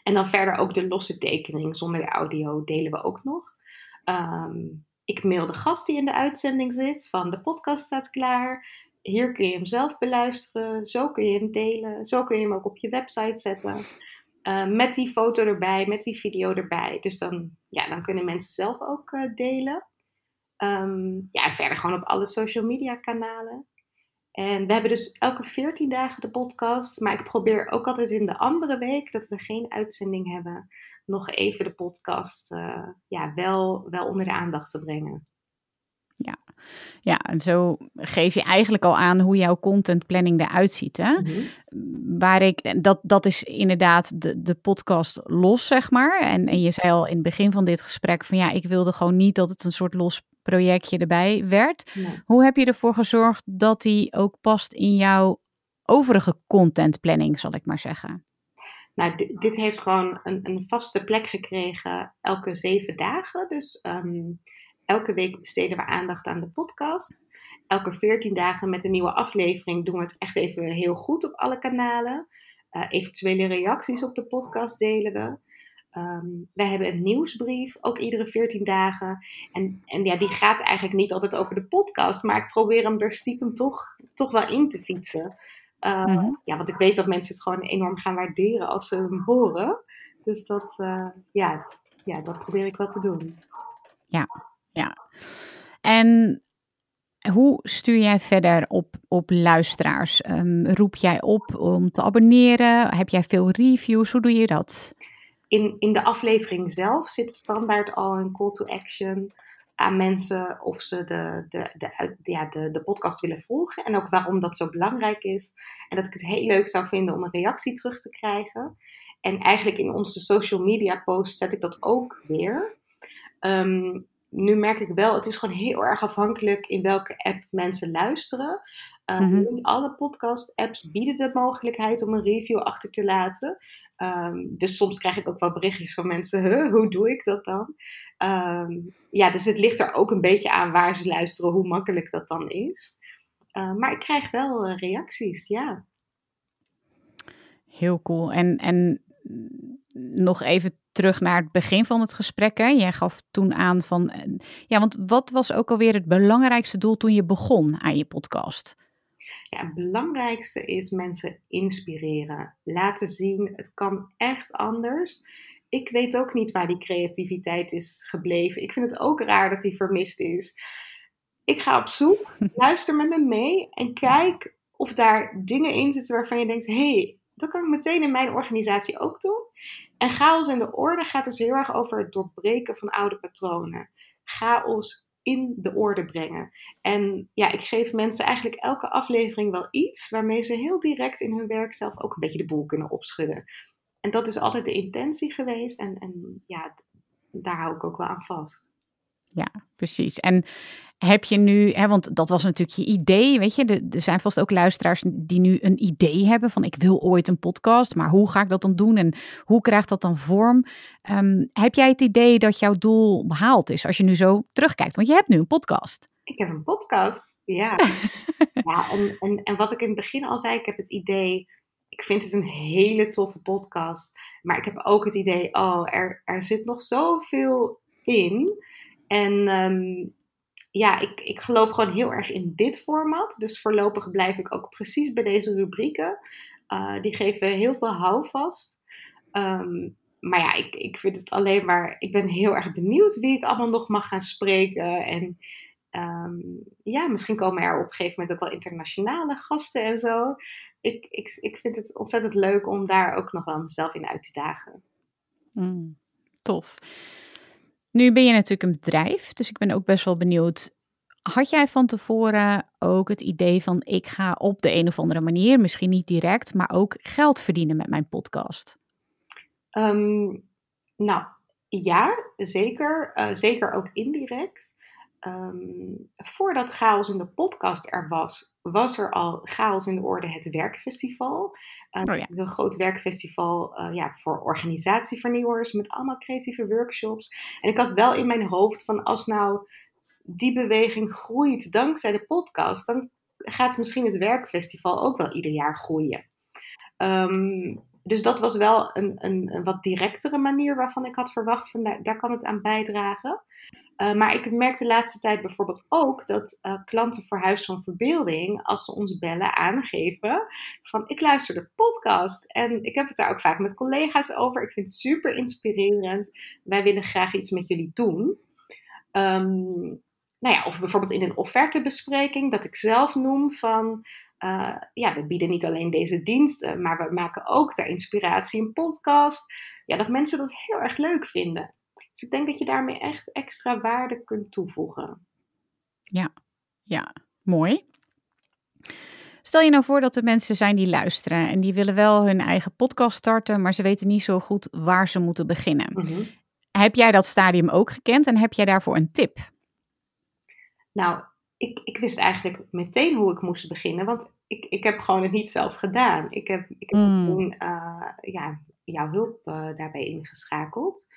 S2: En dan verder ook de losse tekening zonder de audio delen we ook nog. Ehm, ik mail de gast die in de uitzending zit van de podcast staat klaar. Hier kun je hem zelf beluisteren. Zo kun je hem delen. Zo kun je hem ook op je website zetten. Uh, met die foto erbij, met die video erbij. Dus dan, ja, dan kunnen mensen zelf ook uh, delen. Um, ja, verder gewoon op alle social media kanalen. En we hebben dus elke 14 dagen de podcast. Maar ik probeer ook altijd in de andere week, dat we geen uitzending hebben, nog even de podcast uh, ja, wel, wel onder de aandacht te brengen.
S1: Ja. ja, en zo geef je eigenlijk al aan hoe jouw contentplanning eruit ziet. Hè?
S2: Mhm.
S1: Waar ik, dat, dat is inderdaad de, de podcast los, zeg maar. En, en je zei al in het begin van dit gesprek van ja, ik wilde gewoon niet dat het een soort los projectje erbij werd. Hoe heb je ervoor gezorgd dat die ook past in jouw overige contentplanning, zal ik maar zeggen?
S2: Nou, dit, heeft gewoon een, een, vaste plek gekregen elke zeven dagen. Dus ehm, elke week besteden we aandacht aan de podcast. Elke veertien dagen met een nieuwe aflevering doen we het echt even heel goed op alle kanalen. Uh, eventuele reacties op de podcast delen we. Um, wij hebben een nieuwsbrief, ook iedere 14 dagen. En, en ja, die gaat eigenlijk niet altijd over de podcast, maar ik probeer hem er stiekem toch, toch wel in te fietsen. Uh, Ja, want ik weet dat mensen het gewoon enorm gaan waarderen als ze hem horen. Dus dat, uh, ja, ja, dat probeer ik wel te doen.
S1: Ja, ja. En hoe stuur jij verder op, op luisteraars? Um, roep jij op om te abonneren? Heb jij veel reviews? Hoe doe je dat?
S2: In, in de aflevering zelf zit standaard al een call to action aan mensen of ze de, de, de, ja, de, de podcast willen volgen en ook waarom dat zo belangrijk is. En dat ik het heel leuk zou vinden om een reactie terug te krijgen. En eigenlijk in onze social media posts zet ik dat ook weer. Um, nu merk ik wel, het is gewoon heel erg afhankelijk in welke app mensen luisteren. Uh, Niet alle podcast-apps bieden de mogelijkheid om een review achter te laten. Um, dus soms krijg ik ook wel berichtjes van mensen: huh, hoe doe ik dat dan? Um, ja, dus het ligt er ook een beetje aan waar ze luisteren, hoe makkelijk dat dan is. Uh, maar ik krijg wel uh, reacties, ja.
S1: Heel cool. En, en nog even terug naar het begin van het gesprek. Hè? Jij gaf toen aan van. Eh, ja, want wat was ook alweer het belangrijkste doel toen je begon aan je podcast?
S2: Ja, het belangrijkste is mensen inspireren. Laten zien, het kan echt anders. Ik weet ook niet waar die creativiteit is gebleven. Ik vind het ook raar dat die vermist is. Ik ga op zoek, luister met me mee en kijk of daar dingen in zitten waarvan je denkt: hé, hey, dat kan ik meteen in mijn organisatie ook doen. En chaos in de orde gaat dus heel erg over het doorbreken van oude patronen. Chaos in de orde brengen. En ja, ik geef mensen eigenlijk elke aflevering wel iets waarmee ze heel direct in hun werk zelf ook een beetje de boel kunnen opschudden. En dat is altijd de intentie geweest en, en ja, daar hou ik ook wel aan vast.
S1: Ja, precies. En heb je nu, hè, want dat was natuurlijk je idee, weet je, er zijn vast ook luisteraars die nu een idee hebben van ik wil ooit een podcast, maar hoe ga ik dat dan doen en hoe krijgt dat dan vorm? Um, heb jij het idee dat jouw doel behaald is als je nu zo terugkijkt? Want je hebt nu een podcast.
S2: Ik heb een podcast, ja. ja en, en, en wat ik in het begin al zei, ik heb het idee, ik vind het een hele toffe podcast, maar ik heb ook het idee, oh, er, er zit nog zoveel in. En um, ja, ik, ik geloof gewoon heel erg in dit format. Dus voorlopig blijf ik ook precies bij deze rubrieken. Uh, die geven heel veel houvast. Um, maar ja, ik, ik vind het alleen maar. Ik ben heel erg benieuwd wie ik allemaal nog mag gaan spreken. En um, ja, misschien komen er op een gegeven moment ook wel internationale gasten en zo. Ik, ik, ik vind het ontzettend leuk om daar ook nog wel mezelf in uit te dagen.
S1: Mm, tof. Nu ben je natuurlijk een bedrijf, dus ik ben ook best wel benieuwd. Had jij van tevoren ook het idee van ik ga op de een of andere manier, misschien niet direct, maar ook geld verdienen met mijn podcast?
S2: Um, nou, ja, zeker. Uh, zeker ook indirect. Um, voordat Chaos in de podcast er was, was er al Chaos in de Orde het Werkfestival. Uh, oh ja. Een groot werkfestival uh, ja, voor organisatievernieuwers met allemaal creatieve workshops. En ik had wel in mijn hoofd van als nou die beweging groeit dankzij de podcast, dan gaat misschien het werkfestival ook wel ieder jaar groeien. Um, dus dat was wel een, een, een, wat directere manier waarvan ik had verwacht van daar, daar kan het aan bijdragen. Uh, maar ik merk de laatste tijd bijvoorbeeld ook dat uh, klanten voor Huis van Verbeelding, als ze ons bellen, aangeven van ik luister de podcast. En ik heb het daar ook vaak met collega's over. Ik vind het super inspirerend. Wij willen graag iets met jullie doen. Um, nou ja, of bijvoorbeeld in een offertebespreking, dat ik zelf noem van uh, ja, we bieden niet alleen deze diensten, maar we maken ook ter inspiratie een podcast. Ja, dat mensen dat heel erg leuk vinden. Dus ik denk dat je daarmee echt extra waarde kunt toevoegen.
S1: Ja, ja, mooi. Stel je nou voor dat er mensen zijn die luisteren en die willen wel hun eigen podcast starten, maar ze weten niet zo goed waar ze moeten beginnen. Mhm. Heb jij dat stadium ook gekend en heb jij daarvoor een tip?
S2: Nou, ik, ik wist eigenlijk meteen hoe ik moest beginnen, want ik, ik heb gewoon het niet zelf gedaan. Ik heb, ik heb
S1: Mm.
S2: toen eh, ja, jouw hulp eh, daarbij ingeschakeld.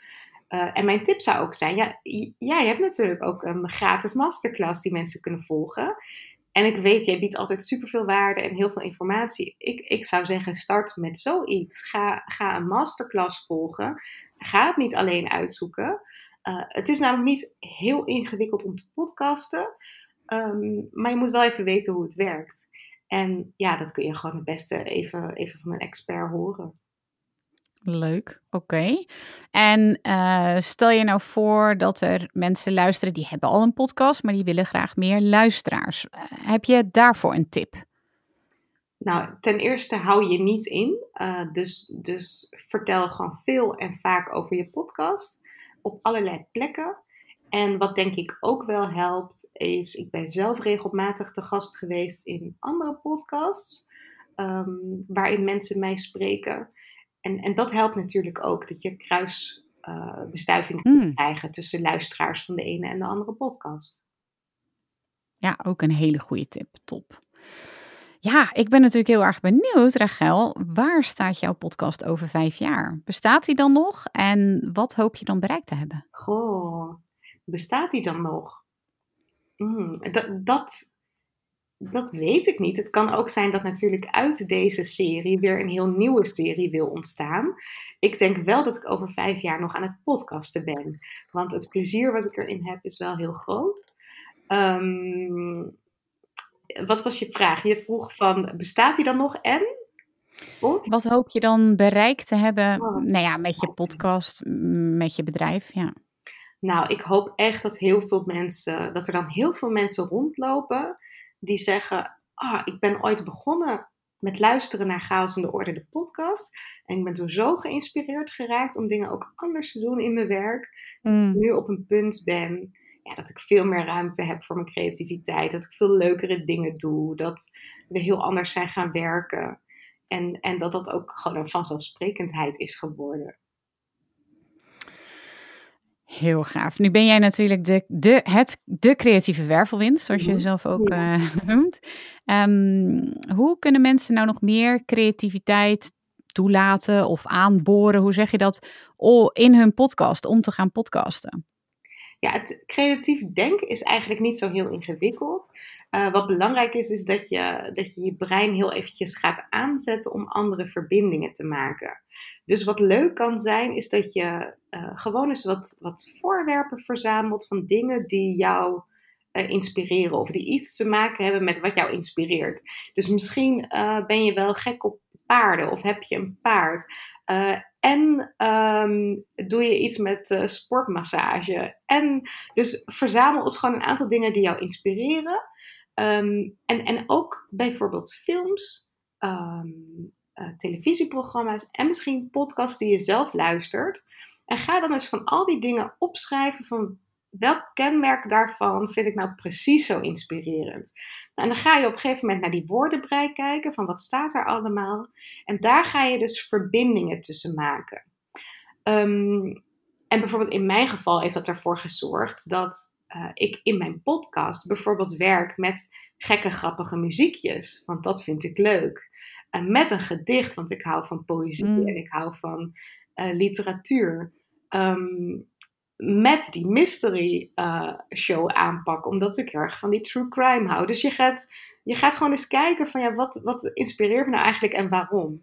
S2: Eh, en mijn tip zou ook zijn, ja, jij hebt natuurlijk ook een gratis masterclass die mensen kunnen volgen. En ik weet, jij biedt altijd superveel waarde en heel veel informatie. Ik, ik zou zeggen, start met zoiets. Ga, ga een masterclass volgen. Ga het niet alleen uitzoeken. Eh, het is namelijk niet heel ingewikkeld om te podcasten. Ehm, maar je moet wel even weten hoe het werkt. En ja, dat kun je gewoon het beste even, even van een expert horen.
S1: Leuk, oké. En eh, stel je nou voor dat er mensen luisteren die hebben al een podcast, maar die willen graag meer luisteraars. Eh, heb je daarvoor een tip?
S2: Nou, ten eerste hou je niet in. Eh, dus, dus vertel gewoon veel en vaak over je podcast. Op allerlei plekken. En wat denk ik ook wel helpt, is ik ben zelf regelmatig te gast geweest in andere podcasts. ehm, waarin mensen mij spreken. En, en dat helpt natuurlijk ook, dat je kruisbestuiving uh,
S1: Hmm.
S2: krijgen tussen luisteraars van de ene en de andere podcast.
S1: Ja, ook een hele goede tip. Top. Ja, ik ben natuurlijk heel erg benieuwd, Rachel. Waar staat jouw podcast over vijf jaar? Bestaat die dan nog? En wat hoop je dan bereikt te hebben?
S2: Goh, bestaat die dan nog? Mm, dat, dat, dat weet ik niet. Het kan ook zijn dat natuurlijk uit deze serie weer een heel nieuwe serie wil ontstaan. Ik denk wel dat ik over vijf jaar nog aan het podcasten ben. Want het plezier wat ik erin heb is wel heel groot. Um, wat was je vraag? Je vroeg van, bestaat die dan nog en?
S1: Of? Wat hoop je dan bereikt te hebben oh. nou ja, met je podcast, met je bedrijf? Ja.
S2: Nou, ik hoop echt dat heel veel mensen, dat er dan heel veel mensen rondlopen die zeggen: Ah, oh, ik ben ooit begonnen met luisteren naar Chaos in de Orde, de podcast. En ik ben toen zo geïnspireerd geraakt om dingen ook anders te doen in mijn werk. Dat
S1: Mm.
S2: ik nu op een punt ben ja, dat ik veel meer ruimte heb voor mijn creativiteit. Dat ik veel leukere dingen doe. Dat we heel anders zijn gaan werken. En, en dat dat ook gewoon een vanzelfsprekendheid is geworden.
S1: Heel gaaf. Nu ben jij natuurlijk de, de, het, de creatieve wervelwind, zoals je
S2: Mhm.
S1: zelf ook
S2: Ja.
S1: eh, noemt. Ehm, hoe kunnen mensen nou nog meer creativiteit toelaten of aanboren, hoe zeg je dat, in hun podcast, om te gaan podcasten?
S2: Ja, het creatief denken is eigenlijk niet zo heel ingewikkeld. Uh, wat belangrijk is, is dat je, dat je je brein heel eventjes gaat aanzetten om andere verbindingen te maken. Dus wat leuk kan zijn, is dat je uh, gewoon eens wat, wat voorwerpen verzamelt van dingen die jou uh, inspireren. Of die iets te maken hebben met wat jou inspireert. Dus misschien ben je wel gek op paarden of heb je een paard. En um, doe je iets met uh, sportmassage. En dus verzamel eens gewoon een aantal dingen die jou inspireren. Um, en, en ook bijvoorbeeld films, um, uh, televisieprogramma's en misschien podcasts die je zelf luistert. En ga dan eens van al die dingen opschrijven van welk kenmerk daarvan vind ik nou precies zo inspirerend? Nou, en dan ga je op een gegeven moment naar die woordenbrei kijken, van wat staat er allemaal. En daar ga je dus verbindingen tussen maken. Um, en bijvoorbeeld in mijn geval heeft dat ervoor gezorgd dat uh, ik in mijn podcast bijvoorbeeld werk met gekke, grappige muziekjes. Want dat vind ik leuk. En met een gedicht, want ik hou van poëzie mm. en ik hou van uh, literatuur. Um, met die mystery uh, show aanpak, omdat ik erg van die true crime hou. Dus je gaat, je gaat gewoon eens kijken van ja, wat, wat inspireert me nou eigenlijk en waarom.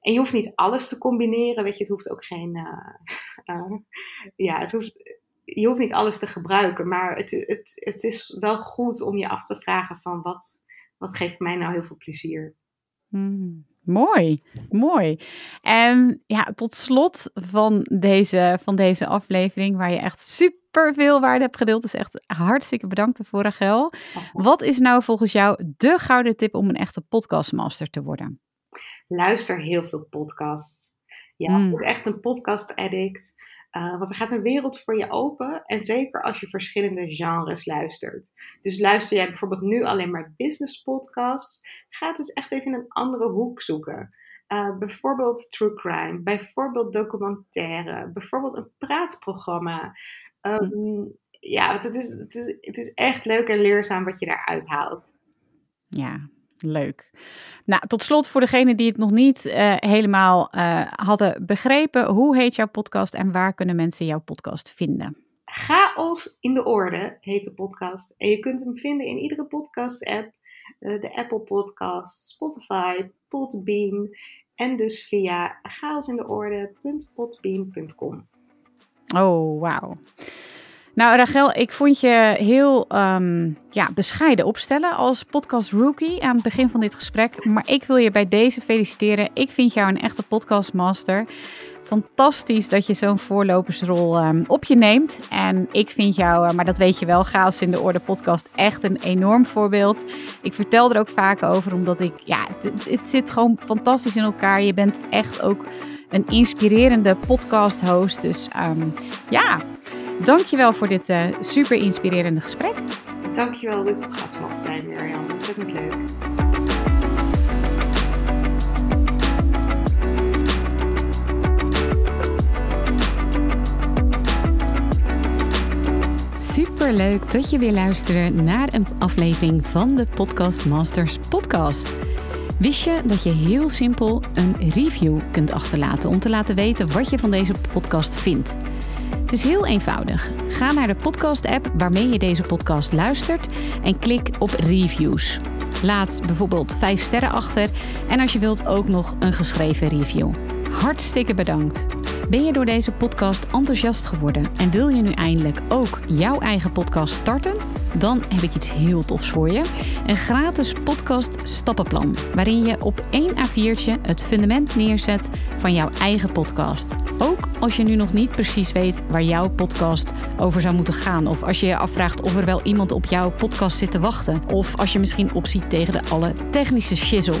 S2: En je hoeft niet alles te combineren, weet je, het hoeft ook geen, uh, uh, ja, het hoeft, je hoeft niet alles te gebruiken, maar het, het, het is wel goed om je af te vragen van wat, wat geeft mij nou heel veel plezier.
S1: Mm, mooi, mooi. En ja, tot slot van deze, van deze aflevering, waar je echt super veel waarde hebt gedeeld, dus echt hartstikke bedankt ervoor, Rachel. Wat is nou volgens jou de gouden tip om een echte podcastmaster te worden?
S2: Luister heel veel podcasts. Ja, mm. word echt een podcast addict. Uh, want er gaat een wereld voor je open. En zeker als je verschillende genres luistert. Dus luister jij bijvoorbeeld nu alleen maar business podcasts. Ga het eens echt even in een andere hoek zoeken. Uh, bijvoorbeeld true crime. Bijvoorbeeld documentaire. Bijvoorbeeld een praatprogramma. Um, ja, want het is, het, is, het is echt leuk en leerzaam wat je daaruit haalt.
S1: Ja, leuk. Nou, tot slot voor degenen die het nog niet uh, helemaal uh, hadden begrepen. Hoe heet jouw podcast en waar kunnen mensen jouw podcast vinden?
S2: Chaos in de Orde heet de podcast. En je kunt hem vinden in iedere podcast-app. Uh, de Apple Podcast, Spotify, Podbean. En dus via chaosindeorde.podbean.com.
S1: Oh, wauw. Nou, Rachel, ik vond je heel um, ja, bescheiden opstellen als podcast rookie aan het begin van dit gesprek. Maar ik wil je bij deze feliciteren. Ik vind jou een echte podcastmaster. Fantastisch dat je zo'n voorlopersrol um, op je neemt. En ik vind jou, uh, maar dat weet je wel, Chaos in de Orde podcast echt een enorm voorbeeld. Ik vertel er ook vaak over, omdat ik, ja, het, zit gewoon fantastisch in elkaar. Je bent echt ook een inspirerende podcast host. Dus um, ja, Dankjewel voor dit uh, super inspirerende gesprek.
S2: Dankjewel dat ik het gast mocht zijn, Mirjam. Ontzettend leuk.
S1: Super leuk dat je weer luistert naar een aflevering van de Podcast Masters podcast. Wist je dat je heel simpel een review kunt achterlaten om te laten weten wat je van deze podcast vindt? Is heel eenvoudig. Ga naar de podcast-app waarmee je deze podcast luistert en klik op reviews. Laat bijvoorbeeld 5 sterren achter en als je wilt ook nog een geschreven review. Hartstikke bedankt. Ben je door deze podcast enthousiast geworden en wil je nu eindelijk ook jouw eigen podcast starten? Dan heb ik iets heel tofs voor je. Een gratis podcast stappenplan, waarin je op één A4'tje het fundament neerzet van jouw eigen podcast. Ook als je nu nog niet precies weet waar jouw podcast over zou moeten gaan. Of als je je afvraagt of er wel iemand op jouw podcast zit te wachten. Of als je misschien opziet tegen de alle technische shizzle.